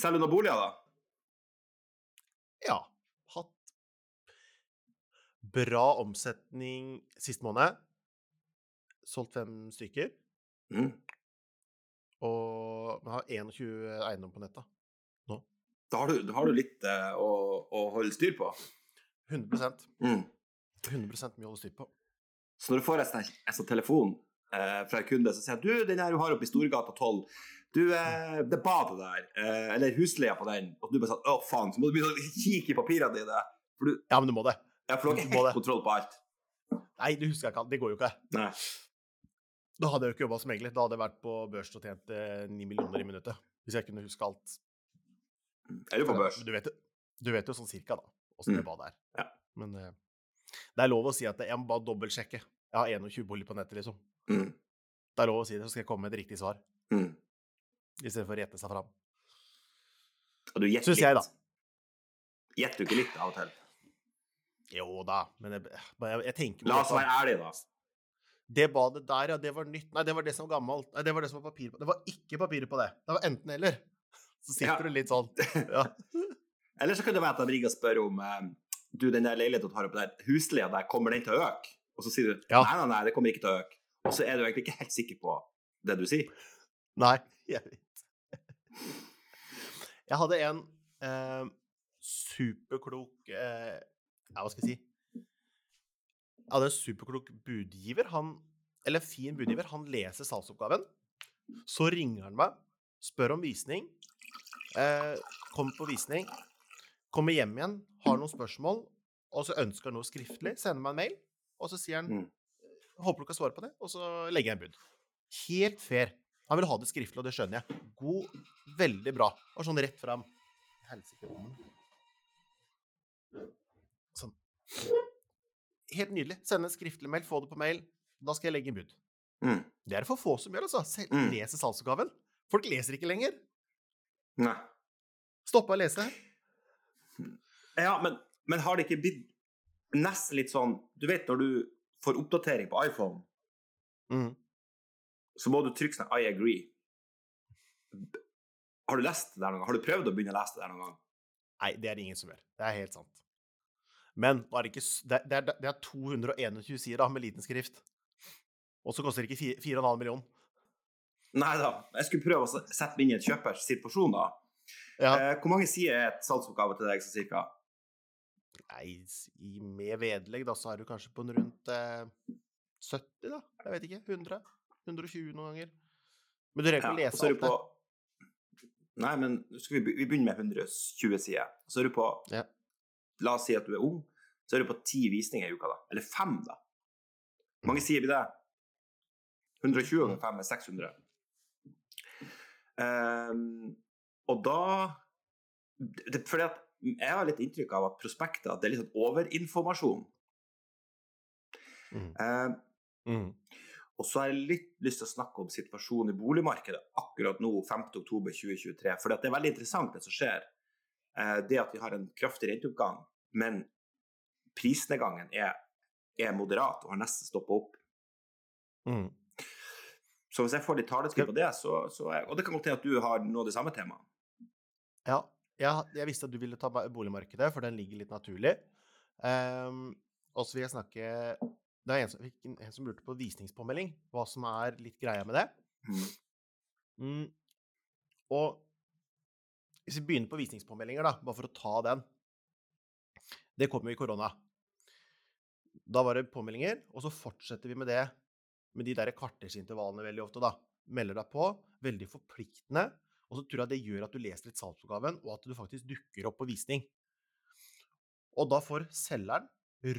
Selger du noen boliger, da? Ja. Hatt bra omsetning sist måned. Solgt fem stykker. Mm. Og vi har 21 eiendom på nettet. Da har du, da har du litt eh, å, å holde styr på. 100 Mm. 100 mye å holde styr på. Så når du får en en sånn telefon eh, fra en kunde som sier du, den her du har oppe i Storgata 12, du, eh, det badet der, eh, eller husleia på den, og du bare sånn, å faen, så må du begynne å kikke i papirene dine, for du, Ja, men du må det. ja, for du har ikke helt kontroll på alt. Nei, det husker jeg ikke. Det går jo ikke. Nei. Da hadde jeg jo ikke jobba som megler. Da hadde jeg vært på børs og tjent ni 9 millioner i minuttet. Hvis jeg kunne huske alt. Er du på børs? Du vet, du vet jo sånn cirka, da, åssen det Mm. badet er. Ja. Men eh, det er lov å si at jeg må bare dobbeltsjekke. Jeg har 21 boliger på nettet, liksom. Mm. Det er lov å si det, så skal jeg komme med et riktig svar. Mm. Istedenfor å gjette seg fram. Og du gjetter Syns jeg, da. gjett Gjetter du ikke litt av og til? Jo da, men jeg, jeg, jeg tenker La oss være ærlige, da. Det badet der, ja, det var nytt. Nei, det var det som var gammelt. Nei, det var det som var papir på. Det var ikke papiret på det. Det var enten eller. Så sitter Ja. du litt sånn. Ja. Eller så kan det være at de ringer og spør om eh, du, den der leiligheten du har oppe der, husleia der, kommer den til å øke? Og så sier du Ja. nei, nei, nei, det kommer ikke til å øke. Og så er du egentlig ikke helt sikker på det du sier. Nei, jeg vet. Jeg hadde en eh, superklok eh, Ja, hva skal jeg si? Jeg hadde en superklok budgiver. Han, eller fin budgiver. Han leser salgsoppgaven. Så ringer han meg, spør om visning. Eh, kommer på visning. Kommer hjem igjen, har noen spørsmål, og så ønsker han noe skriftlig. Sender meg en mail, og så sier han Mm. Håper du kan svare på det, og så legger jeg en bud. Helt fair. Han vil ha det skriftlig, og det skjønner jeg. God, veldig bra. Og sånn rett fram. Sånn. Helt nydelig. Sende en skriftlig mail, få det på mail. Da skal jeg legge inn bud. Mm. Det er det for få som gjør, altså. Se, Mm. Leser salgsoppgaven. Folk leser ikke lenger. Nei. Stoppa å lese. Ja, men, men har det ikke blitt nesten litt sånn Du vet når du får oppdatering på iPhone, Mm. så må du trykke sånn I agree. Har du lest det der noen gang? Har du prøvd å begynne å lese det der noen gang? Nei, det er det ingen som gjør. Det er helt sant. Men nå er det, ikke, det, det, er, det er 221 sider da, med liten skrift. Og så koster det ikke 4,5 millioner. Nei da. Jeg skulle prøve å sette meg inn i et kjøpers situasjon, da. Ja. Eh, hvor mange sider er et salgsoppgave til deg, så cirka? Nei, i- med vedlegg da, så er du kanskje på en rundt eh, 70, da. Jeg vet ikke. 100? 120 noen ganger. Men du rekker ikke å lese alt det. Nei, men vi, vi begynner med 120 sider. Så er du på Ja. La oss si at du er ung, så er du på ti visninger i uka, da. Eller fem, da. Hvor mange sider blir det? 120 ganger 5 er 600. Um, og da det, Fordi at jeg har litt inntrykk av at prospekter det er litt sånn overinformasjon. Mm. Ehm, Mm. og så har jeg litt lyst til å snakke om situasjonen i boligmarkedet akkurat nå, 5.10.2023. For det er veldig interessant, det som skjer. Eh, Det at vi har en kraftig renteoppgang, men prisnedgangen er, er moderat og har nesten stoppa opp. Mm. Så hvis jeg får litt taletid på det, så, så er, Og det kan godt hende at du har noe av det samme temaet. Ja, jeg, jeg visste at du ville ta boligmarkedet, for den ligger litt naturlig. Um, og så vil jeg snakke Det er en som, en, en som lurte på visningspåmelding, hva som er litt greia med det. Mm. Mm. Og hvis vi begynner på visningspåmeldinger, da, bare for å ta den Det kom jo i korona. Da var det påmeldinger, og så fortsetter vi med det med de der kvartersintervallene veldig ofte, da. Melder deg på. Veldig forpliktende. Og så tror jeg det gjør at du leser litt salgsoppgaven, og at du faktisk dukker opp på visning. Og da får selgeren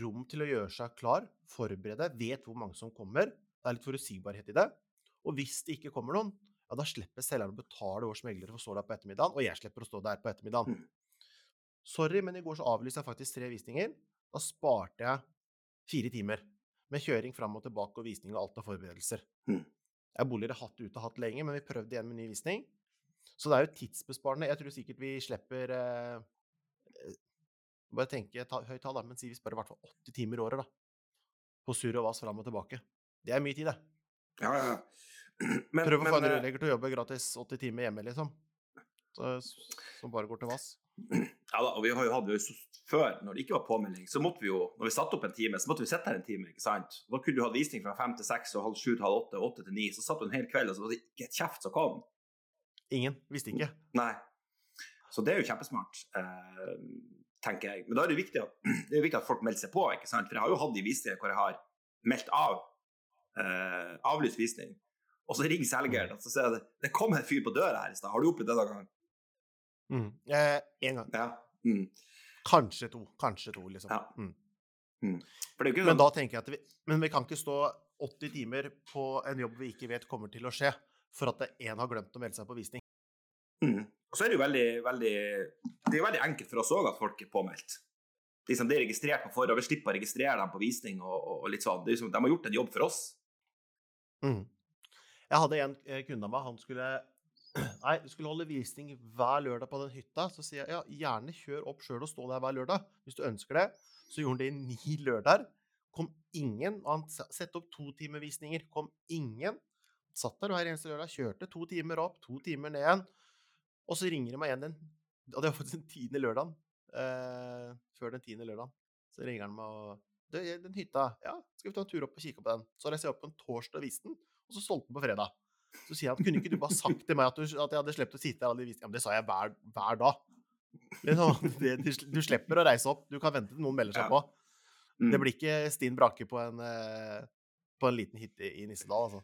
rom til å gjøre seg klar, forberede, vet hvor mange som kommer. Det er litt forutsigbarhet i det. Og hvis det ikke kommer noen, ja, da slipper selgeren å betale vår meglere for å stå der på ettermiddagen, og jeg slipper å stå der på ettermiddagen. Mm. Sorry, men i går så avlyste jeg faktisk tre visninger. Da sparte jeg fire timer med kjøring fram og tilbake og visning og alt av forberedelser. Mm. Jeg har boliger jeg har hatt ute og hatt lenge, men vi prøvde igjen med ny visning. Så det er jo tidsbesparende. Jeg tror sikkert vi slipper eh, eh, Bare tenke ta, høyt tall, men si vi sparer i hvert fall 80 timer i året, da. På surr og vas fram og tilbake. Det er mye tid, det. Ja, ja. Men, Prøv å få en eh, rørlegger til å jobbe gratis 80 timer hjemme, liksom. så, som bare går til vass. Ja da, og vi har jo hatt vi jo Før, når det ikke var påmelding, så måtte vi jo Når vi satte opp en time, så måtte vi sitte her en time, ikke sant? Da kunne du ha visning fra fem til seks og halv sju til halv åtte, og åtte til ni. Så satt du en hel kveld, og så var det ikke et kjeft som kom. Ingen. Visste ikke. Nei. Så det er jo kjempesmart, eh, tenker jeg. Men da er det jo viktig viktig at folk melder seg på, ikke sant? For jeg har jo hatt de visninger hvor jeg har meldt av eh, avlyst visning. Og så ringer selgeren, og så sier jeg det, kom en fyr på døra her i stad. Har du opplevd det noen gang? Mm. Eh, en gang. Ja. Mm. Kanskje to. Kanskje to, liksom. Ja. Mm. Er ikke Men sånn da tenker jeg at vi, men vi kan ikke stå 80 timer på en jobb vi ikke vet kommer til å skje, for at én har glemt å melde seg på visning. Mm. Og så er det jo veldig, veldig Det er veldig enkelt for oss òg at folk er påmeldt. Liksom, det er registrert på forhånd. Vi slipper å registrere dem på visning og, og, litt sånn. Det er som, de har gjort en jobb for oss. Mm. Jeg hadde en eh, kunde av meg, han skulle Nei, skulle holde visning hver lørdag på den hytta. Så sier jeg ja, gjerne kjør opp sjøl og stå der hver lørdag, hvis du ønsker det. Så gjorde han det i ni lørdager. Kom ingen. Han satte opp to timer visninger. Kom ingen. Satt der hver eneste lørdag, kjørte to timer opp, to timer ned igjen. Og så ringer de meg igjen den Og det var faktisk den tiende lørdagen. Uh, før den tiende lørdagen. Så ringer han meg og du, den hytta, ja, skal vi ta en tur opp og kikke på den? Så reiser jeg opp på en torsdag og viste den, og så solgte den på fredag. Så sier han, kunne ikke du bare sagt til meg at, du, at jeg hadde sluppet å sitte her alle de visningene? Ja, men det sa jeg hver, hver dag. Det, du, du slipper å reise opp, du kan vente til noen melder seg Ja. på. Mm. Det blir ikke Stinn Brake på en, eh, på en liten hytte i Nissedal, altså.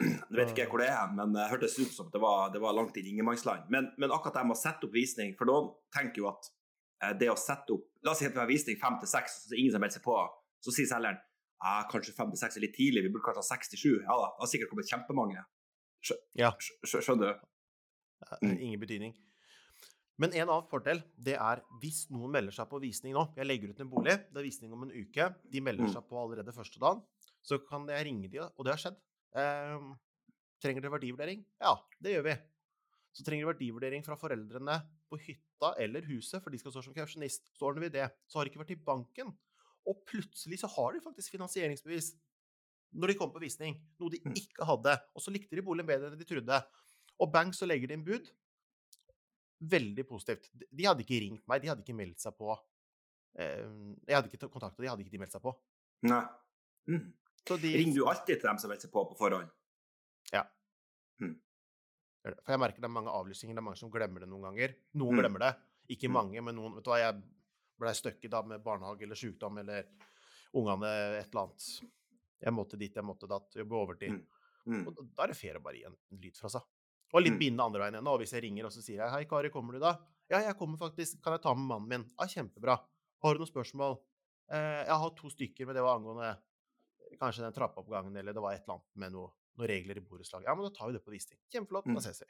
Nå vet ikke jeg hvor det er, men det hørtes ut som det var, det var langt inn i ingenmannsland. Men, men akkurat det med å sette opp visning, for noen tenker jo at eh, det å sette opp La oss si at vi har visning fem til seks, så ingen som melder seg på. Så sier selgeren ah, kanskje fem til seks er litt tidlig, vi burde kanskje ha seks til sju. Ja da, det har sikkert kommet kjempemange. Skjø- Ja. skjø- Skjønner du? Eh, Mm. Ingen betydning. Men en annen fordel, det er hvis noen melder seg på visning nå Jeg legger ut en bolig, det er visning om en uke. De melder Mm. seg på allerede første dagen. Så kan jeg ringe de, og det har skjedd. Ehm, trenger dere verdivurdering? Ja, det gjør vi. Så trenger dere verdivurdering fra foreldrene på hytta eller huset, for de skal stå som kausjonist. Så ordner vi det. Så har de ikke vært i banken. Og plutselig så har de faktisk finansieringsbevis når de kommer på visning. Noe de Mm. ikke hadde. Og så likte de boligen bedre enn de trodde. Og bang, så legger de inn bud. Veldig positivt. De- De hadde ikke ringt meg, de hadde ikke meldt seg på. Eh, Jeg hadde ikke kontakta de hadde ikke de meldt seg på. Nei. Mm. Så de Ringer du alltid til dem som melder seg på på forhånd? Ja. det. For jeg merker det er mange avlysninger, det er mange som glemmer det noen ganger. Noen Mm. glemmer det, ikke Mm. mange, men noen Vet du hva, jeg blei støkket da med barnehage eller sykdom eller ungene et eller annet. Jeg måtte dit, jeg måtte datt, jobbe overtid. Mm. Mm. Og da- er det fair å bare gi en en lyd fra seg. Og litt Mm. bindende andre veien igjen. Og hvis jeg ringer og så sier jeg 'Hei, Kari, kommer du da?' 'Ja, jeg kommer faktisk. Kan jeg ta med mannen min?' 'Ja, kjempebra. Har du noen spørsmål?' Eh, 'Jeg har to stykker, men det var angående kanskje den trappeoppgangen, eller det var et eller annet med noe, noen regler i borettslaget.' 'Ja, men da tar vi det på visning.' Kjempeflott, da Mm. ses vi.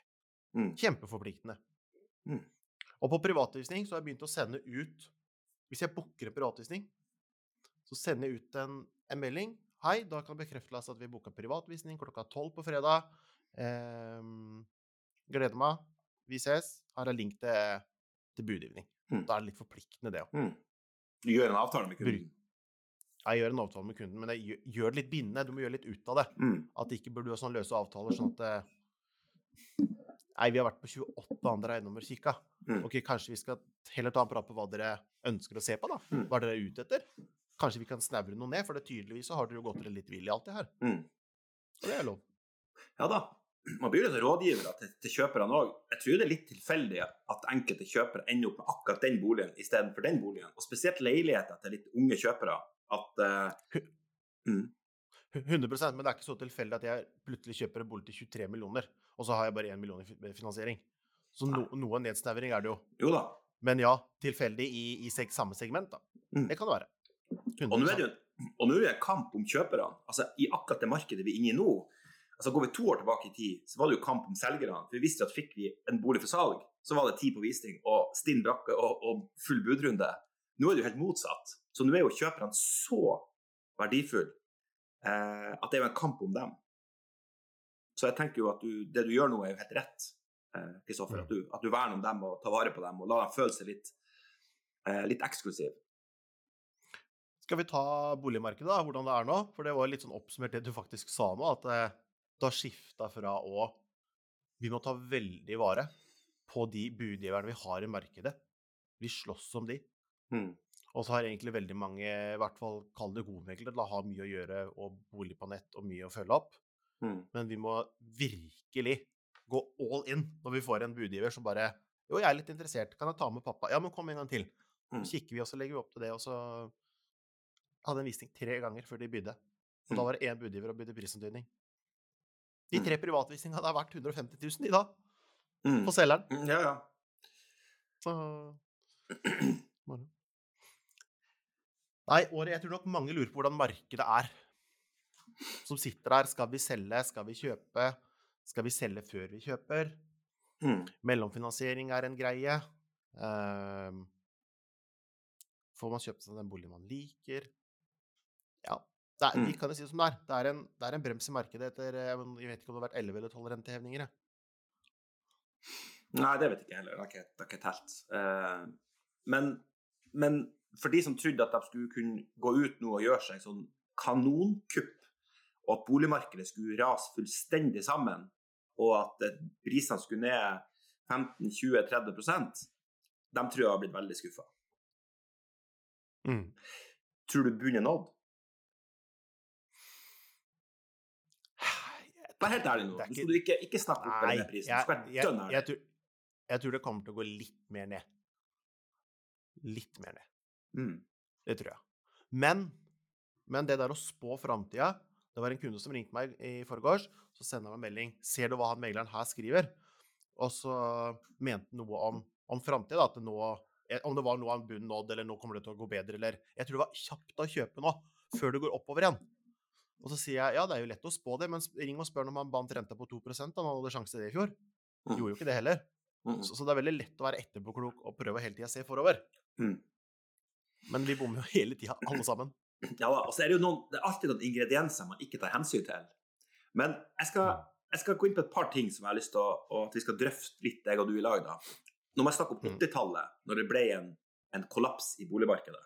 Mm. Kjempeforpliktende. Mm. Og på privatvisning så har jeg begynt å sende ut Hvis jeg booker en privatvisning, så sender jeg ut en, en melding. Hei, da kan det bekreftes at vi booka privatvisning klokka tolv på fredag. Eh, gleder meg. Vi ses. Her er link til, til budgivning. Mm. Da er det litt forpliktende, det òg. Mm. Du gjør en avtale med kunden? Jeg gjør en avtale med kunden, men jeg gjør, det litt bindende. Du må gjøre litt ut av det. Mm. At det ikke burde ha sånne løse avtaler, sånn at eh, Nei, vi har vært på 28 andre eiendommer og kikka. Mm. Ok, kanskje vi skal heller ta en prat på hva dere ønsker å se på, da. Hva dere er ute etter? Kanskje vi kan snevre noe ned, for det tydeligvis så har dere jo gått dere litt vill i alt det her. Mm. Og det er lov. Ja da. Man blir jo litt rådgivere til, til kjøperne òg. Jeg tror det er litt tilfeldig at enkelte kjøpere ender opp med akkurat den boligen istedenfor den boligen. Og spesielt leiligheter til litt unge kjøpere. At uh, mm, 100% men det er ikke så tilfeldig at jeg plutselig kjøper en bolig til 23 millioner, og så har jeg bare 1 million i finansiering. Så no, noe nedsnevring er det jo. Jo da. Men ja, tilfeldig i, i seg, samme segment, da. Mm. Det kan det være. Og nå er det og nå er det kamp om kjøperne. Altså, I akkurat det markedet vi er inne i nå, altså går vi to år tilbake i tid, så var det jo kamp om selgerne. For vi visste at fikk vi en bolig for salg, så var det ti på visning og stinn brakke og, og full budrunde. Nå er det jo helt motsatt. Så nå er jo kjøperne så verdifulle eh, at det er jo en kamp om dem. Så jeg tenker jo at du, det du gjør nå, er jo helt rett, eh, Kristoffer. At, du- at du verner om dem og tar vare på dem og lar dem føle seg litt, eh, litt eksklusive. Skal vi ta boligmarkedet, da, hvordan det er nå? For det var litt sånn oppsummert det du faktisk sa nå, at eh, det har skifta fra å Vi må ta veldig vare på de budgiverne vi har i markedet. Vi slåss om de. Mm. Og så har egentlig veldig mange, i hvert fall kall det hovedmeglere, da har mye å gjøre og bolig på nett og mye å følge opp. Mm. Men vi må virkelig gå all in når vi får en budgiver som bare Jo, jeg er litt interessert, kan jeg ta med pappa? Ja, men kom en gang til. Mm. Så kikker vi, og så legger vi opp til det, og så hadde en visning tre ganger før de bydde. Og Mm. da var det én budgiver og bydde prisantydning. De Mm. tre privatvisningene hadde vært 150 000 i dag, Mm. på selgeren. Mm, Ja, ja. Så. Nei, året Jeg tror nok mange lurer på hvordan markedet er. Som sitter der. Skal vi selge? Skal vi kjøpe? Skal vi selge før vi kjøper? Mm. Mellomfinansiering er en greie. Um, får man kjøpt seg den boligen man liker? Ja. Er, Vi Mm. kan jo si det som det er. Det er en, det er en brems i markedet etter eh, Jeg vet ikke om det har vært 11 eller 12 rentehevninger. Nei, det vet jeg ikke heller. Det har ikke, det har ikke telt. Uh, men, men for de som trodde at de skulle kunne gå ut nå og gjøre seg sånn kanonkupp, og at boligmarkedet skulle rase fullstendig sammen, og at eh, prisene skulle ned 15-20-30% de tror jeg har blitt veldig skuffa. Tror du bunnen er nådd? Vær helt ærlig nå. Ikke- du ikke, ikke snakke opp Nei, denne prisen. jeg, jeg, jeg, tror, jeg tror det kommer til å gå litt mer ned. Litt mer ned. Mm. Det tror jeg. Men, men det der å spå framtida Det var en kunde som ringte meg i forgårs. Så sender han meg en melding. Ser du hva han megleren her skriver? Og så mente han noe om, om framtida. At det nå eh, Om det var noe av bunnen nådd, eller nå kommer det til å gå bedre, eller Jeg tror det var kjapt å kjøpe nå, før det går oppover igjen. Og så sier jeg ja, det er jo lett å spå det, men ring og spør når man bandt renta på 2 da man hadde sjanse til det i fjor. Mm. Gjorde jo ikke det heller. Mm. Så, så det er veldig lett å være etterpåklok og prøve hele tida å se forover. Mm. Men vi bommer jo hele tida, alle sammen. Ja da, og så er det jo noen, det er alltid noen ingredienser man ikke tar hensyn til. Men jeg skal, jeg skal gå inn på et par ting som jeg har lyst til å, og at vi skal drøfte litt, jeg og du i lag. da. Når man snakker om Mm. 80-tallet, når det ble en, en kollaps i boligmarkedet,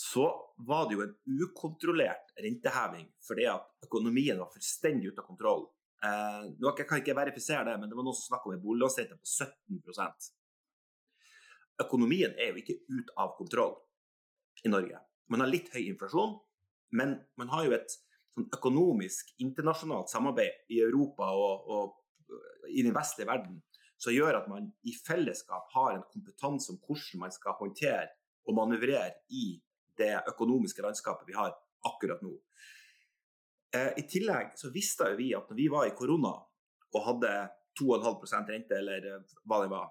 så var det jo en ukontrollert renteheving fordi at økonomien var fullstendig ute av kontroll. Eh, nå kan jeg kan ikke verifisere det, men det var noen som snakket om en boliglånsrente på 17 Økonomien er jo ikke ut av kontroll i Norge. Man har litt høy inflasjon, men man har jo et sånn økonomisk internasjonalt samarbeid i Europa og, og i den vestlige verden som gjør at man i fellesskap har en kompetanse om hvordan man skal håndtere og manøvrere i det økonomiske landskapet vi har akkurat nå. Eh, I tillegg så visste vi at når vi var i korona og hadde 2,5% rente, eller eh, hva det var,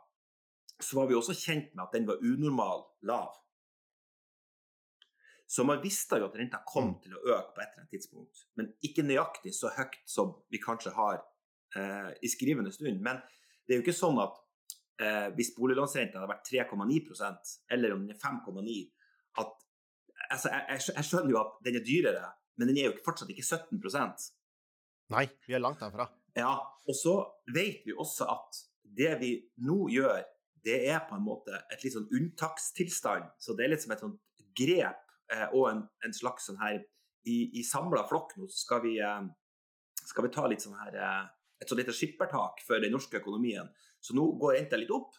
så var vi også kjent med at den var unormal lav. Så man visste jo at renta kom til å øke på et eller annet tidspunkt, men ikke nøyaktig så høyt som vi kanskje har eh, i skrivende stund. Men det er jo ikke sånn at eh, hvis boliglånsrenta hadde vært 3,9% eller om den er 5,9 at altså, jeg, jeg, jeg skjønner jo at den er dyrere, men den er jo fortsatt ikke 17% Nei, vi er langt derfra. ja, og så vet vi også at det vi nå gjør, det er på en måte et litt sånn unntakstilstand. Så det er litt som et sånt grep eh, og en, en slags sånn her I, i samla flokk nå så skal vi, eh, skal vi ta litt sånn her eh, et sånt lite skippertak for den norske økonomien. Så nå går renta litt opp,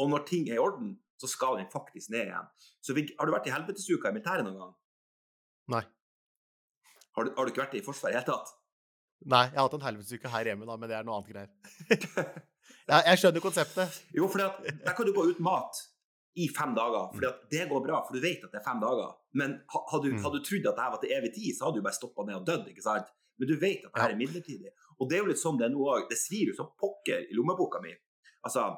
og når ting er i orden, så skal den faktisk ned igjen. Så vi, har du vært i helvetesuka i militæret noen gang? Nei. Har du, har du ikke vært i Forsvaret i det hele tatt? Nei, jeg har hatt en helvetesuke her hjemme, da, men det er noe annet greier. jeg, jeg skjønner konseptet. Jo, for der kan du gå uten mat i fem dager. For det går bra, for du vet at det er fem dager. Men hadde du, Mm. hadde du trodd at det her var til evig tid, så hadde du bare stoppa ned og dødd. ikke sant? Men du vet at det her er midlertidig. Og det er jo litt sånn det er nå òg. Det svir jo som pokker i lommeboka mi. Altså,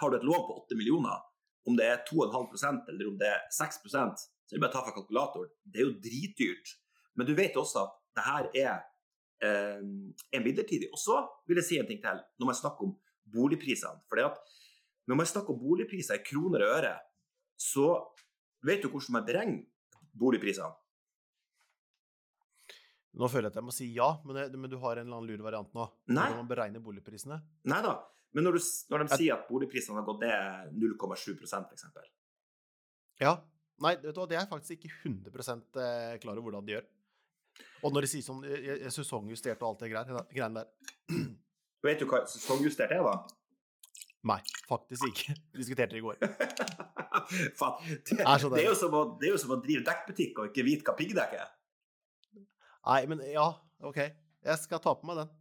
har du et lån på åtte millioner, om det er 2,5% eller om det er 6% så er det bare å ta fra kalkulatoren. Det er jo dritdyrt. Men du vet også at det her er, er midlertidig. Og så vil jeg si en ting til når man snakker om boligprisene. For når man snakker om boligpriser i kroner og øre, så vet du hvordan man beregner boligprisene. Nå føler jeg at jeg må si ja, men, det, men du har en eller annen lur variant nå. Nei. Hvordan man beregner boligprisene. Nei da. Men når, du, når de Jeg- sier at boligprisene har gått ned 0,7 f.eks. Ja. Nei, vet du hva, det er jeg faktisk ikke 100 eh, klar over hvordan de gjør. Og når de sier sånn jeg, jeg, sesongjustert og alt det greiene der Vet du hva sesongjustert er, da? Nei, faktisk ikke. Vi diskuterte det i går. Faen, det, Er det, er jo som å, det som å drive dekkbutikk og ikke vite hva piggdekk er. Nei, men ja, OK. Jeg skal ta på meg den.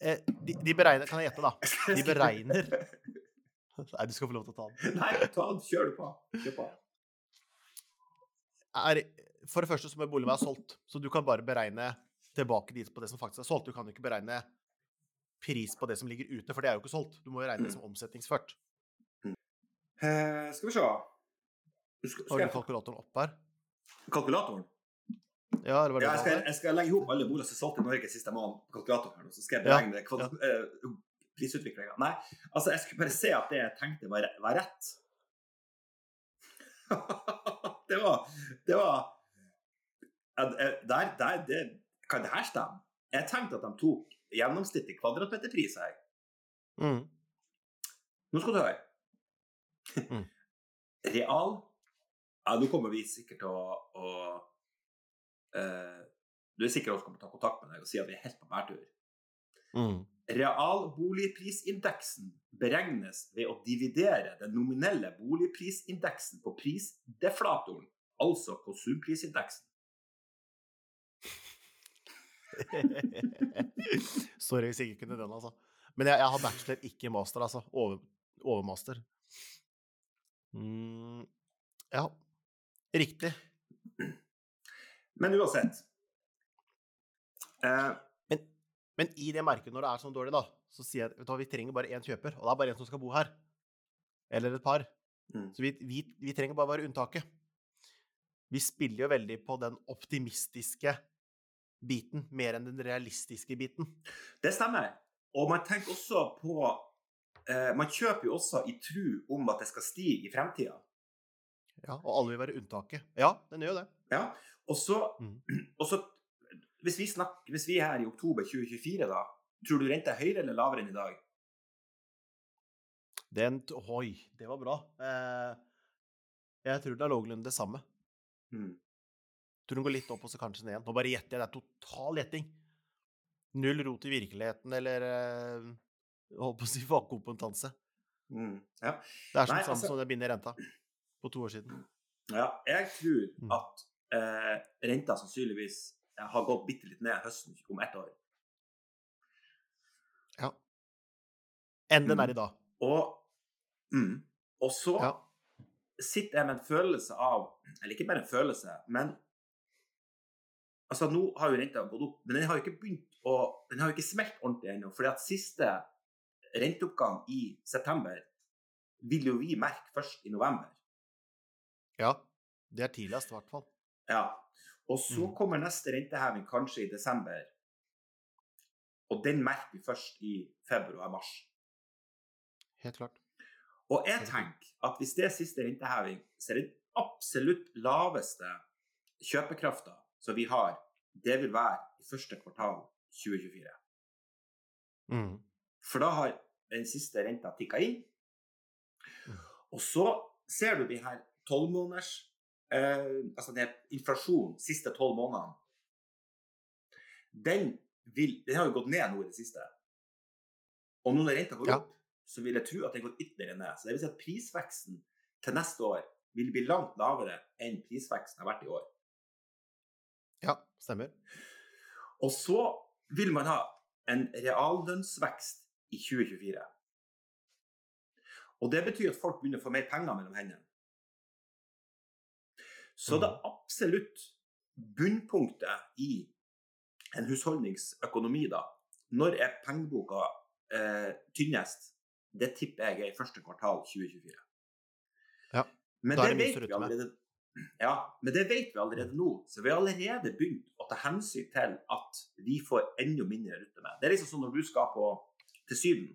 Eh, de, de beregner Kan jeg gjette, da? De beregner Nei, du skal få lov til å ta den. Nei, ta den. Kjør du på. Kjør på. Er, for det første så må boligen være solgt, så du kan bare beregne tilbake dit på det som faktisk er solgt. Du kan jo ikke beregne pris på det som ligger ute, for det er jo ikke solgt. Du må jo regne det som omsetningsført. Eh, skal vi se. Skal, Har du kalkulatoren opp her? kalkulatoren? Ja, eller var det Ja, jeg, skal, det? jeg skal legge ihop alle boliger som er solgt i Norge siste måned på kalkulatoren. Og så skal jeg Ja, beregne kval- eh, prisutviklinga. Nei, altså, jeg skulle bare se at det jeg tenkte, var, var rett. det var Det var ja, Der, der det, Kan det her stemme? Jeg tenkte at de tok gjennomsnittlig kvadratmeterpris her. Mm. Nå skal du høre. Mm. Real Ja, nå kommer vi sikkert til å, å uh, Du er sikkert også kommer til å ta kontakt med deg og si at vi er helt på bærtur. Mm. Realboligprisindeksen beregnes ved å dividere den nominelle boligprisindeksen på prisdeflatoren, altså konsumprisindeksen. Sorry hvis jeg ikke kunne den, altså. Men jeg, jeg har bachelor, ikke master, altså. Over, overmaster. Mm. Ja. Riktig. Men uansett eh, Men i det markedet, når det er sånn dårlig, da, så sier jeg at vi trenger bare én kjøper, og det er bare én som skal bo her. Eller et par. Mm. Så vi, vi, vi trenger bare være unntaket. Vi spiller jo veldig på den optimistiske biten, mer enn den realistiske biten. Det stemmer. Og man tenker også på eh, Man kjøper jo også i tru om at det skal stige i fremtida. Ja, og alle vil være unntaket. Ja, den gjør det. Ja. Og så, Mm. og så hvis, vi snakker, hvis vi er her i oktober 2024, da, tror du renta er høyere eller lavere enn i dag? Den Oi, det var bra. Eh, jeg tror det er noenlunde det samme. Mm. Tror den går litt opp, og så kanskje ned igjen. Nå bare gjetter jeg. Det er total gjetting. Null rot i virkeligheten eller øh, Holdt på å si fagkompetanse. Mm. Ja. Det er som Nei, samme altså- som det binder renta på to år siden. ja. Jeg tror Mm. at eh, renta sannsynligvis har gått bitte litt ned høsten om ett år. Ja. Enn den Mm. er i dag. Og, mm, og så Ja. sitter jeg med en følelse av Eller ikke bare en følelse, men Altså, nå har jo renta gått opp, men den har jo ikke begynt å Den har jo ikke smelt ordentlig ennå. fordi at siste renteoppgang i september vil jo vi merke først i november. ja. Det er tidligst, i hvert fall. Ja. Og så Mm. kommer neste renteheving kanskje i desember. Og den merker vi først i februar-mars. Helt klart. Og jeg tenker at hvis det er siste renteheving, så er den absolutt laveste kjøpekrafta som vi har, det vil være i første kvartal 2024. Mm. For da har den siste renta tikka inn. Mm. Og så ser du de her tolvmåneders eh, Altså den inflasjonen siste tolv månedene. Den, vil, den har jo gått ned nå i det siste. Og nå når renta går Ja. opp, så vil jeg tro at den går ytterligere ned. Så det vil si at prisveksten til neste år vil bli langt lavere enn prisveksten har vært i år. Stemmer. Og så vil man ha en reallønnsvekst i 2024. Og det betyr at folk begynner å få mer penger mellom hendene. Så det absolutt bunnpunktet i en husholdningsøkonomi, da, når er pengeboka eh, tynnest, det tipper jeg er i første kvartal 2024. Ja, Men er det, det vet vi med. allerede ja, men det vet vi allerede nå. Så vi har allerede begynt å ta hensyn til at vi får enda mindre å med. Det er liksom sånn når du skal på, til Syden,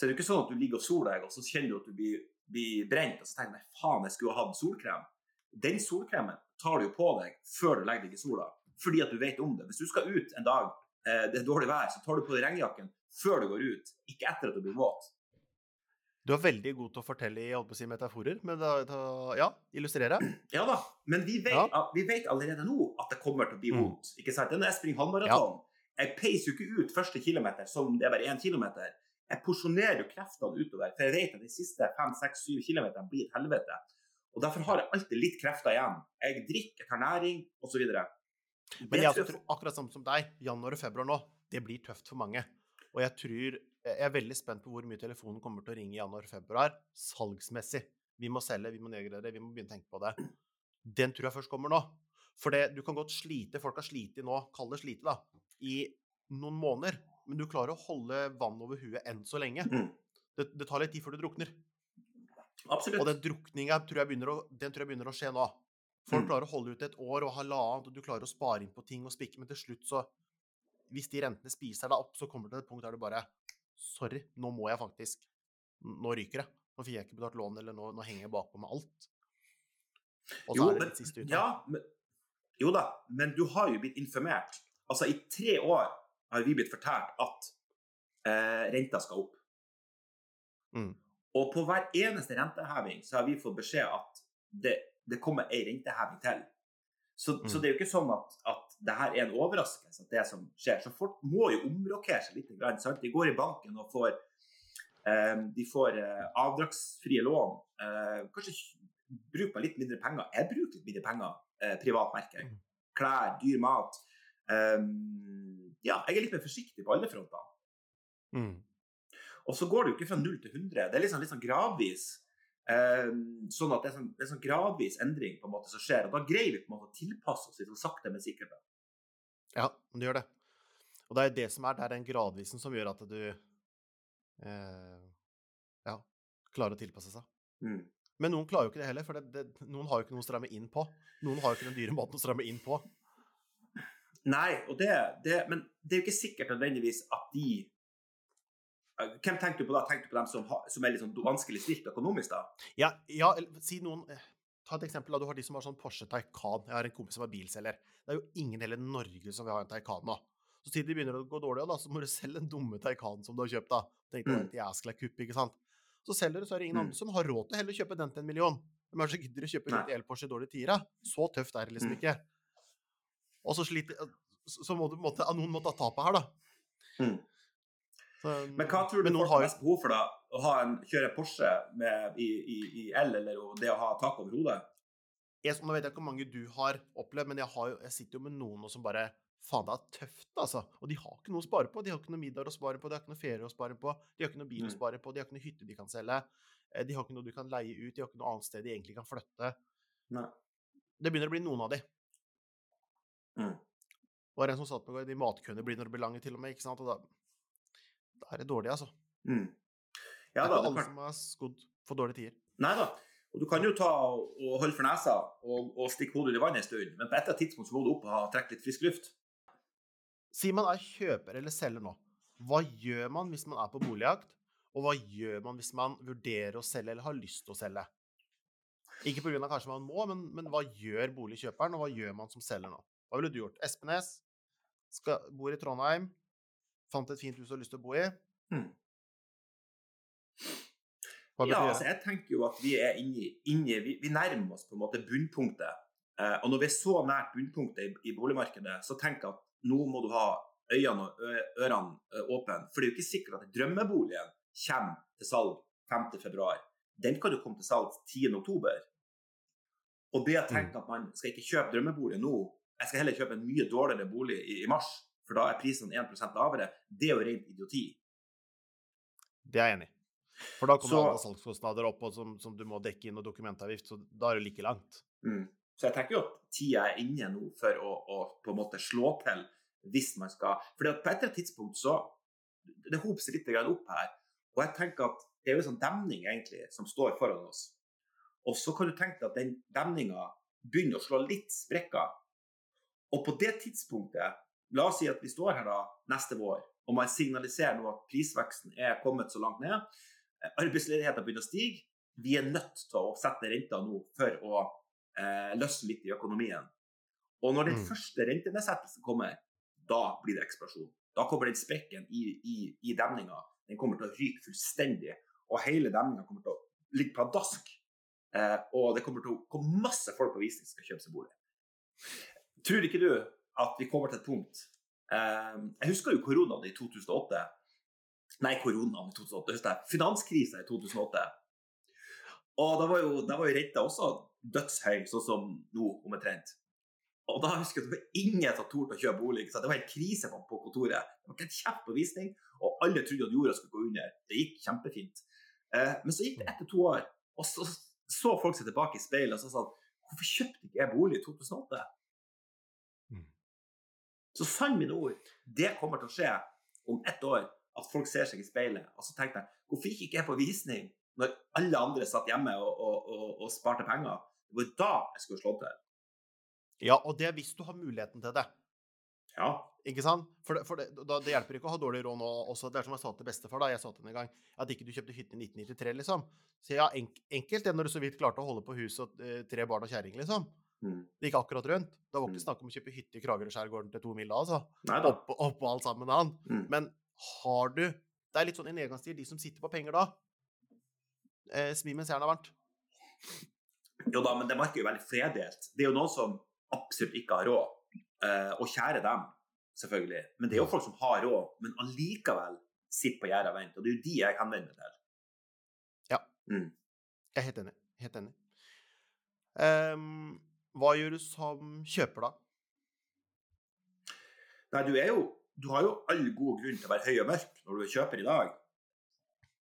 så er det ikke sånn at du ligger og soler deg, og så kjenner du at du blir, blir brent, og så tenker du nei, faen, jeg skulle ha hatt solkrem. Den solkremen tar du jo på deg før du legger deg i sola, fordi at du vet om det. Hvis du skal ut en dag, eh, det er dårlig vær, så tar du på deg regnjakken før du går ut, ikke etter at du blir våt. Du er veldig god til å fortelle i holdt på å si, metaforer, men da, da ja, illustrere. Ja da, men vi vet, Ja. vi vet allerede nå at det kommer til å bli Mm. vondt. Ikke sant? Når jeg springer halvmaraton, jeg peiser jo ikke ut første kilometer som det er bare én kilometer. jeg porsjonerer jo kreftene utover. For jeg vet at de siste 5-6-7 kilometerne blir et helvete. Og derfor har jeg alltid litt krefter igjen. Jeg drikker, jeg tar næring osv. Men jeg tror, akkurat samme som deg, januar og februar nå, det blir tøft for mange. Og jeg tror Jeg er veldig spent på hvor mye telefonen kommer til å ringe i januar og februar salgsmessig. Vi må selge, vi må nedgradere, vi må begynne å tenke på det. Den tror jeg først kommer nå. For det, du kan godt slite, folk har slitt nå, kall det slite, da, i noen måneder. Men du klarer å holde vann over huet enn så lenge. Det, det tar litt tid før du drukner. Absolutt. Og den drukninga tror, tror jeg begynner å skje nå. Folk Mm. klarer å holde ut et år og halvannet, og du klarer å spare inn på ting og spikke, men til slutt så Hvis de rentene spiser deg opp, så kommer det til et punkt der du bare Sorry, nå må jeg faktisk Nå ryker det. Nå fikk jeg ikke betalt lån, eller nå, nå henger jeg bakpå med alt. Og så Jo, er det men- siste utvei. Ja, men, jo da, men du har jo blitt informert. Altså, i tre år har vi blitt fortalt at eh, renta skal opp. Mm. Og på hver eneste renteheving så har vi fått beskjed at det, det kommer ei renteheving til. Så, så Mm. det er jo ikke sånn at, at det her er en overraskelse, at det som skjer. Så folk må jo omrokere seg litt. Sant? De går i banken og får eh, de får eh, avdragsfrie lån. Eh, kanskje bruk meg litt mindre penger. Jeg bruker litt mindre penger eh, privat, merker. Mm. Klær, dyr mat. Um, ja, jeg er litt mer forsiktig på alle fronter. Mm. Og så går det jo ikke fra 0 til 100. Det er liksom, sånn gradvis. Um, sånn at det er, sånn, det er sånn gradvis endring på en måte som skjer. Og da greier vi på en måte å tilpasse oss litt sånn sakte, men sikkert. Ja, det gjør det. Og det er det som er, det er den gradvisen som gjør at du eh, ja, klarer å tilpasse seg. Mm. Men noen klarer jo ikke det heller, for det, det, noen har jo ikke noe å stramme inn på. Noen har jo ikke den dyre måten å stramme inn på. Nei, og det, det, men det er jo ikke sikkert nødvendigvis at de Eh, Hvem tenker du på da? Tenker du på dem som, som er litt sånn vanskelig stilt økonomisk, da? Ja, ja si noen eh, Ta et eksempel. Du har de som har sånn Porsche Taycan. Jeg har en kompis som er bilselger. Det er jo ingen i hele Norge som vil ha en Taycan nå. Så siden de begynner å gå dårlig, da, så må du selge den dumme Taycanen som du har kjøpt. da. Tenkte Mm. jeg jæskla kupp, ikke sant. Så selger du, så er det ingen Mm. andre som har råd til å heller kjøpe den til en million. Hvem er det som gidder å kjøpe litt el-Porsche i dårlige tider? Så tøft er det liksom Mm. ikke. Og så sliter Så må du, på en måte noen må ta tapet her, da. Mm. Så, Men hva tror du folk har mest behov for, da? Å ha en, kjøre Porsche med, i, i, i el, eller det å ha tak over hodet? jeg, nå vet jeg ikke hvor mange du har opplevd, men jeg, har jeg sitter jo med noen som bare Faen, det er tøft, altså. Og de har ikke noe å spare på. De har ikke noe middag å spare på, de har ikke noe ferie å spare på, de har ikke noe bil å Mm. spare på, de har ikke noe hytte de kan selge. eh, De har ikke noe du kan leie ut, de har ikke noe annet sted de egentlig kan flytte. Nei. Det begynner å bli noen av de. Mm. Det var en som satt på de matkøene begynner å bli lange til og med, ikke sant? Og da, da er det dårlig, altså. Mm. Det Ja er da, ikke alle som har skodd for dårlige tider. nei da. Og du kan jo ta og, og holde for nesa og, og stikke hodet i vannet en stund, men på et eller annet tidspunkt så må du opp og ha trekke litt frisk luft. Sier man er kjøper eller selger nå. Hva gjør man hvis man er på boligjakt? Og hva gjør man hvis man vurderer å selge eller har lyst til å selge? Ikke pga. kanskje man må, men, men hva gjør boligkjøperen, og hva gjør man som selger nå? Hva ville du gjort? Espenes skal, bor i Trondheim, fant et fint hus og har lyst til å bo i. Mm. Ja, altså jeg tenker jo at vi er inni, inni vi, vi nærmer oss på en måte bunnpunktet. Eh, og når vi er så nært bunnpunktet i, i boligmarkedet, så jeg at nå må du ha øynene og ørene åpne. For det er jo ikke sikkert at drømmeboligen kommer til salg 5.2. Den kan jo komme til salg 10.10. Og det å tenke at man skal ikke kjøpe drømmebolig nå, jeg skal heller kjøpe en mye dårligere bolig i, i mars, for da er prisen 1% lavere, det er jo rent idioti. Det er jeg enig i. For da kommer Så- alle salgskostnader opp, og som, som du må dekke inn, og dokumentavgift, så da er det like langt. Mm. Så jeg tenker jo at tida er inne nå for å, å på en måte slå til hvis man skal For på et eller annet tidspunkt så Det hoper seg litt opp her. Og jeg tenker at det er jo en sånn demning egentlig som står foran oss. Og så kan du tenke deg at den demninga begynner å slå litt sprekker. Og på det tidspunktet, la oss si at vi står her da neste vår, og man signaliserer nå at prisveksten er kommet så langt ned, arbeidsledigheten begynner å stige, vi er nødt til å sette ned renta nå for å eh, løsne litt i økonomien. Og når den Mm. første rentenedsettelsen kommer, da blir det eksplosjon. Da kommer den sprekken i, i, i demninga. Den kommer til å ryke fullstendig, og hele demninga kommer til å ligge pladask. Eh, og det kommer til å komme masse folk på visning som skal kjøpe seg bolig. Tror ikke du at vi kommer til et punkt eh, Jeg husker jo koronaen i 2008. Nei, koronaen i 2008. Husk. Finanskrisa i 2008. Og da var jo, da var jo renta også dødshøy, sånn som nå, omtrent. Og da husker jeg at det var ingen som torde å kjøpe bolig. Så det var helt krise på, på kontoret. Det var ikke en kjeft på visning, og alle trodde at jorda skulle gå under. Det gikk kjempefint. Eh, men så gikk det etter to år, og så så folk seg tilbake i speilet og så sa hvorfor kjøpte ikke jeg bolig i 2008? Mm. Så sann mine ord, det kommer til å skje om ett år. At folk ser seg i speilet. Og så tenkte jeg hvorfor gikk ikke jeg på visning når alle andre satt hjemme og, og, og, og sparte penger? Det var da jeg skulle slå til. Ja, og det er hvis du har muligheten til det. Ja. Ikke sant? For, det, for det, da, det hjelper ikke å ha dårlig råd nå også. Det er som jeg sa til bestefar da, jeg sa til henne en gang, at ikke du kjøpte hytte i 1993, liksom. Så ja, enk, enkelt det når du så vidt klarte å holde på huset og eh, tre barn og kjerring, liksom. Mm. Det gikk akkurat rundt. Det var ikke Mm. snakk om å kjøpe hytte i Kragerø-skjærgården til to mil da, altså. Oppå opp alt sammen han. Mm. Men har du Det er litt sånn i nedgangstid, de som sitter på penger da. Eh, Smi mens jernet er varmt. Jo da, men det markedet er jo veldig fredelt. Det er jo noen som absolutt ikke har råd. Eh, og kjære dem, selvfølgelig. Men det er jo folk som har råd, men allikevel sitter på gjerdet og venter. Og det er jo de jeg henvender meg til. Ja. Mm. Jeg er helt enig. Helt enig. Um, hva gjør du som kjøper, da? Nei, du er jo Du har jo all god grunn til å være høy og mørk når du kjøper i dag.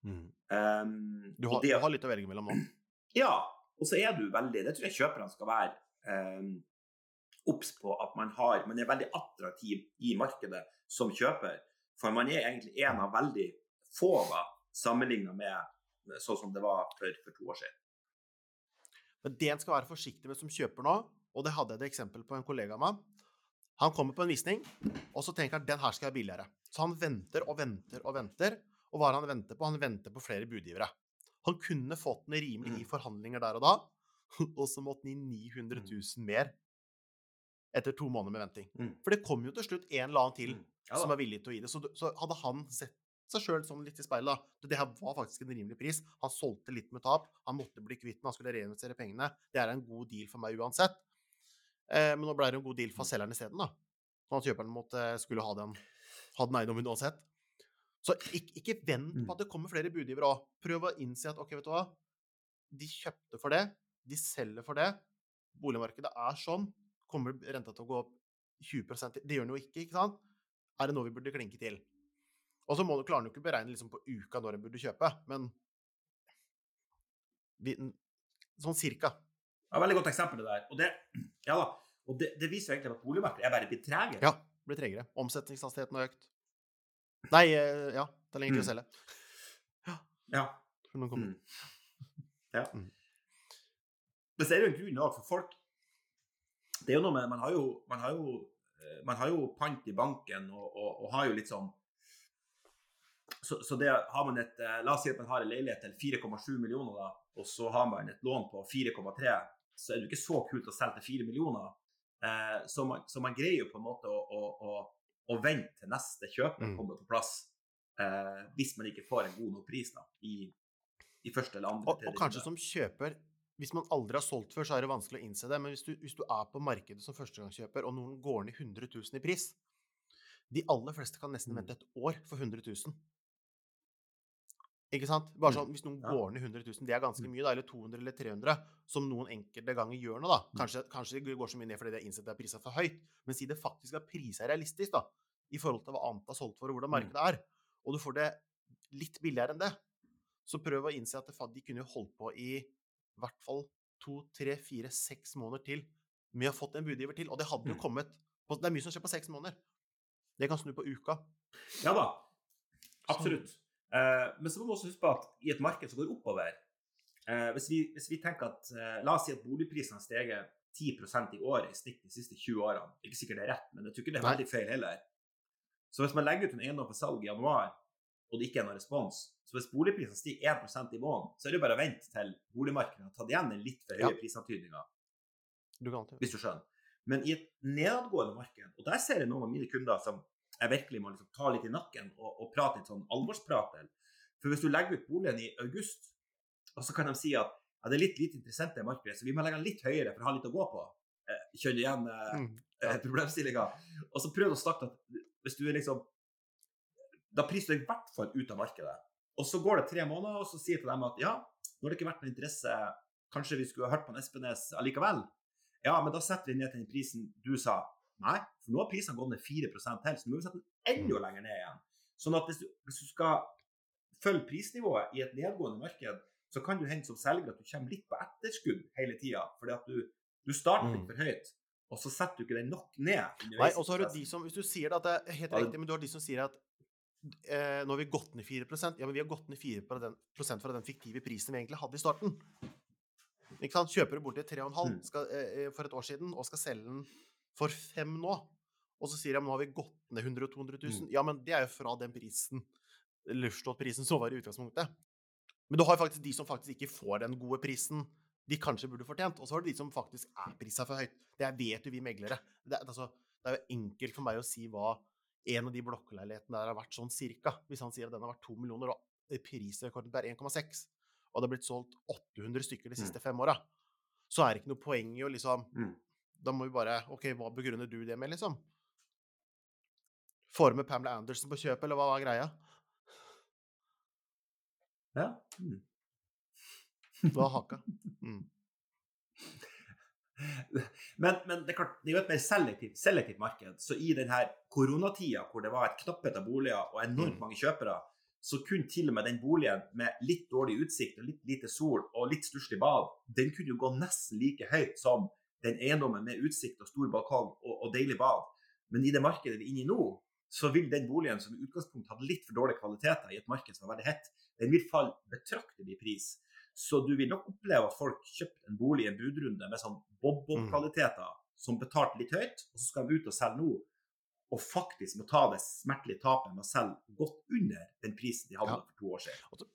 Um, Du har, det- du har litt å velge mellom nå. Ja, og så er du veldig Det tror jeg kjøperne skal være um, obs på at man har Man er veldig attraktiv i markedet som kjøper. For man er egentlig en av veldig få da, sammenligna med sånn som det var for, for to år siden. Men det en skal være forsiktig med som kjøper nå, og det hadde jeg et eksempel på en kollega av meg Han kommer på en visning, og så tenker han den her skal være billigere. Så han venter og venter og venter. Og hva er det han venter på? Han venter på flere budgivere. Han kunne fått den rimelig i Mm. forhandlinger der og da, og så måtte han gi 900 000 mer etter to måneder med venting. Mm. For det kom jo til slutt en eller annen til Ja, som da. er villig til å gi det. Så, så hadde han sett seg sjøl sånn litt i speilet, Det her var faktisk en rimelig pris. Han solgte litt med tap. Han måtte bli kvitt den, han skulle reinvestere pengene. Det er en god deal for meg uansett. Eh, men nå ble det en god deal for selgeren isteden, da. Sånn at kjøperen måtte, skulle ha den, ha den eiendommen uansett. Så ikke, ikke vent Mm. på at det kommer flere budgivere òg. Prøv å innse at ok, vet du hva, de kjøpte for det, de selger for det. Boligmarkedet er sånn. Kommer renta til å gå opp 20 Det gjør den jo ikke, ikke sant? Er det noe vi burde klinke til? Og så må du klarer du ikke beregne liksom på uka når en burde kjøpe, men sånn cirka. Ja, veldig godt eksempel, det der. Og det, ja da, og det, det viser jo egentlig at boligmarkedet er bare blitt tregere. Ja, blir tregere. Omsetningshastigheten har økt. Nei, eh, ja, det er lenge til å Mm. selge. Ja. ja. Mm. Ja. Mm. Men så er det jo en grunn òg, for folk Det er jo noe med Man har jo, man har jo, eh, man har jo pant i banken og, og, og har jo litt sånn så, så det har man et eh, La oss si at man har en leilighet til 4,7 millioner, da, og så har man et lån på 4,3, så er det ikke så kult å selge til 4 millioner. Eh, så, man, så man greier jo på en måte å, å, å, å vente til neste kjøper Mm. kommer på plass, eh, hvis man ikke får en god nok pris da, i, i første eller andre. Og, og kanskje som kjøper Hvis man aldri har solgt før, så er det vanskelig å innse det. Men hvis du, hvis du er på markedet som førstegangskjøper, og noen går ned 100 000 i pris De aller fleste kan nesten Mm. vente et år for 100 000. Ikke sant? Bare sånn, Hvis noen Ja. går ned 100 000, det er ganske Mm. mye, da, eller 200 eller 300, som noen enkelte ganger gjør nå, da. Mm. Kanskje, kanskje det går så mye ned fordi de har innsett at det er for høyt, men si det faktisk er prisa realistisk, da, i forhold til hva annet har solgt for, og hvordan Mm. markedet er, og du får det litt billigere enn det, så prøv å innse at det, de kunne holdt på i hvert fall to, tre, fire, seks måneder til med å ha fått en budgiver til. Og det hadde jo Mm. kommet på, Det er mye som skjer på seks måneder. Det kan snu på uka. Ja da, absolutt. Eh, men så må vi også huske på at i et marked som går oppover eh, hvis, vi, hvis vi tenker at eh, La oss si at boligprisene har steget 10% i året i snitt de siste 20 årene. Ikke sikkert det er rett, men jeg tror ikke det er veldig feil heller. Så hvis man legger ut en eiendom for salg i januar, og det ikke er noen respons Så hvis boligprisen stiger 1% i måneden, så er det bare å vente til boligmarkedet har tatt igjen den litt for høye Ja. prisantydninga, Du kan alltid hvis du skjønner. Men i et nedadgående marked, og der ser jeg noen av mine kunder som jeg virkelig må liksom ta litt i nakken og, og prate litt sånn alvorsprat til. For hvis du legger ut boligen i august, og så kan de si at ja, det er litt lite interessante i markedet, så vi må legge den litt høyere for å ha litt å gå på. Eh, Kjenner igjen eh, mm. eh, problemstillinga. Og så prøv å snakke at hvis du er liksom da priser du i hvert fall ut av markedet. Og så går det tre måneder, og så sier jeg til dem at ja, nå har det ikke vært noen interesse, kanskje vi skulle ha hørt på en Espenes allikevel? Ja, men da setter vi ned til den prisen du sa. Nei, for nå har prisene gått ned 4 til, så nå må vi sette den enda lenger ned igjen. Sånn at hvis du, hvis du skal følge prisnivået i et nedgående marked, så kan du hende som selger at du kommer litt på etterskudd hele tida. Fordi at du, du starter litt for høyt, og så setter du ikke den nok ned. Nei, og så har du de som, Hvis du sier det at det er helt riktig, men du har de som sier at eh, nå har vi gått ned 4% Ja, men vi har gått ned 4% fra den fiktive prisen vi egentlig hadde i starten. Kjøper du bort til 3,5 mm. eh, for et år siden og skal selge den for fem nå, og så sier de nå har vi gått ned 100 000-200 000 mm. Ja, men det er jo fra den prisen, Lufstad-prisen, som var i utgangspunktet. Men du har faktisk de som faktisk ikke får den gode prisen de kanskje burde fortjent. Og så har du de som faktisk er prisa for høyt. Det vet jo vi meglere. Det, altså, det, er jo enkelt for meg å si hva en av de blokkleilighetene der har vært sånn cirka. Hvis han sier at den har vært to millioner, og prisrekorden er 1,6, og det har blitt solgt 800 stykker de mm. siste fem åra, så er det ikke noe poeng i å liksom mm. Da må vi bare OK, hva begrunner du det med, liksom? Får med Pamela Anderson på kjøpet, eller hva var greia? Ja. Mm. Det var haka. Mm. Men, men, det er klart, det er jo et mer selektivt, selektivt marked. Så i denne koronatida hvor det var et knapphet av boliger og enormt mm. mange kjøpere, så kunne til og med den boligen med litt dårlig utsikt og litt lite sol og litt stusslig bad, den kunne jo gå nesten like høyt som den eiendommen med utsikt og stor balkong og, og, deilig bad. Men i det markedet vi er inne i nå, så vil den boligen som i utgangspunktet hadde litt for dårlige kvaliteter i et marked som var veldig hett, den vil falle betraktelig i pris. Så du vil nok oppleve at folk kjøpte en bolig i en budrunde med sånn bob-bob-kvaliteter, mm. som betalte litt høyt, og så skal de ut og selge nå, og faktisk må ta det smertelige tapet med å selge godt under den prisen de hadde ja. for to år siden.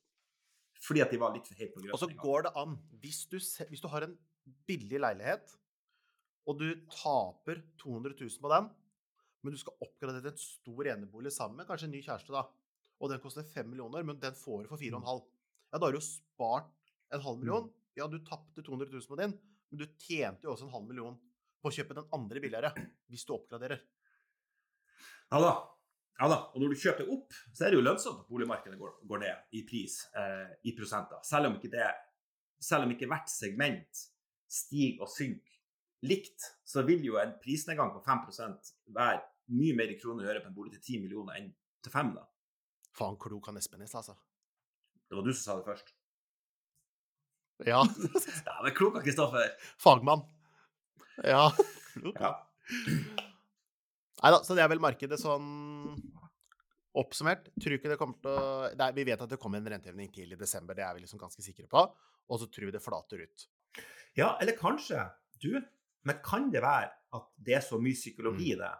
Fordi at de var litt for høyt på grøten. Og så går det an, hvis du, hvis du har en billig leilighet, og du taper 200 000 på den, men du skal oppgradere til en stor enebolig sammen med kanskje en ny kjæreste, da, og den koster 5 millioner, men den får du for 4,5 mm. Ja, da har du jo spart en halv million. Mm. Ja, du tapte 200 000 på din, men du tjente jo også en halv million på å kjøpe den andre billigere, hvis du oppgraderer. Ja da. Ja da. Og når du kjøper opp, så er det jo lønnsomt at boligmarkedet går, går ned i pris eh, i prosenter. Selv om ikke det selv om ikke hvert segment stiger og synker likt, så vil jo en prisnedgang på 5% være mye mer i kroner å gjøre på en bolig til 10 millioner enn til 5 da. Faen klok han Espen er, altså. Det var du som sa det først. Ja. ja men klok av Kristoffer. Fagmann. Ja. Klok. Ja. Nei da, så det er vel markedet sånn oppsummert. Tror ikke det kommer til å Nei, Vi vet at det kommer en renteheving til i desember, det er vi liksom ganske sikre på. Og så tror vi det flater ut. Ja, eller kanskje Du, men kan det være at det er så mye psykologi i mm. det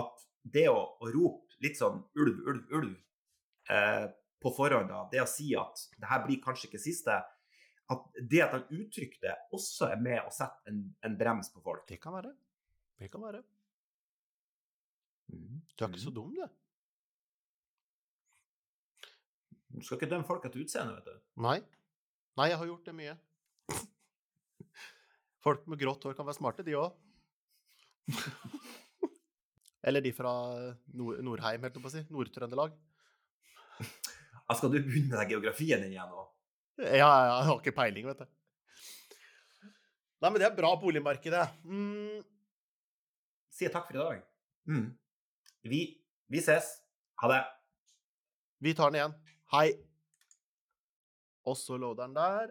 at det å, å, rope litt sånn ulv, ulv, ulv eh, på forhånd, da, det å si at det her blir kanskje ikke siste, at det at han uttrykker det, også er med å sette en, en brems på folk. Det kan være. Det kan være. Mm. Du er ikke så mm. dum, du. Du skal ikke dømme folk etter utseende, vet du. Nei. Nei, jeg har gjort det mye. Folk med grått hår kan være smarte, de òg. Eller de fra Nord Nordheim, helt på å si. Nord-Trøndelag. Skal du begynne med geografien din igjen nå? Ja, jeg har ikke peiling, vet du. Nei, men det er bra boligmarkedet. Mm. Sier takk for i dag. Mm. Vi, vi ses. Ha det. Vi tar den igjen. Hei. Og så loader den der.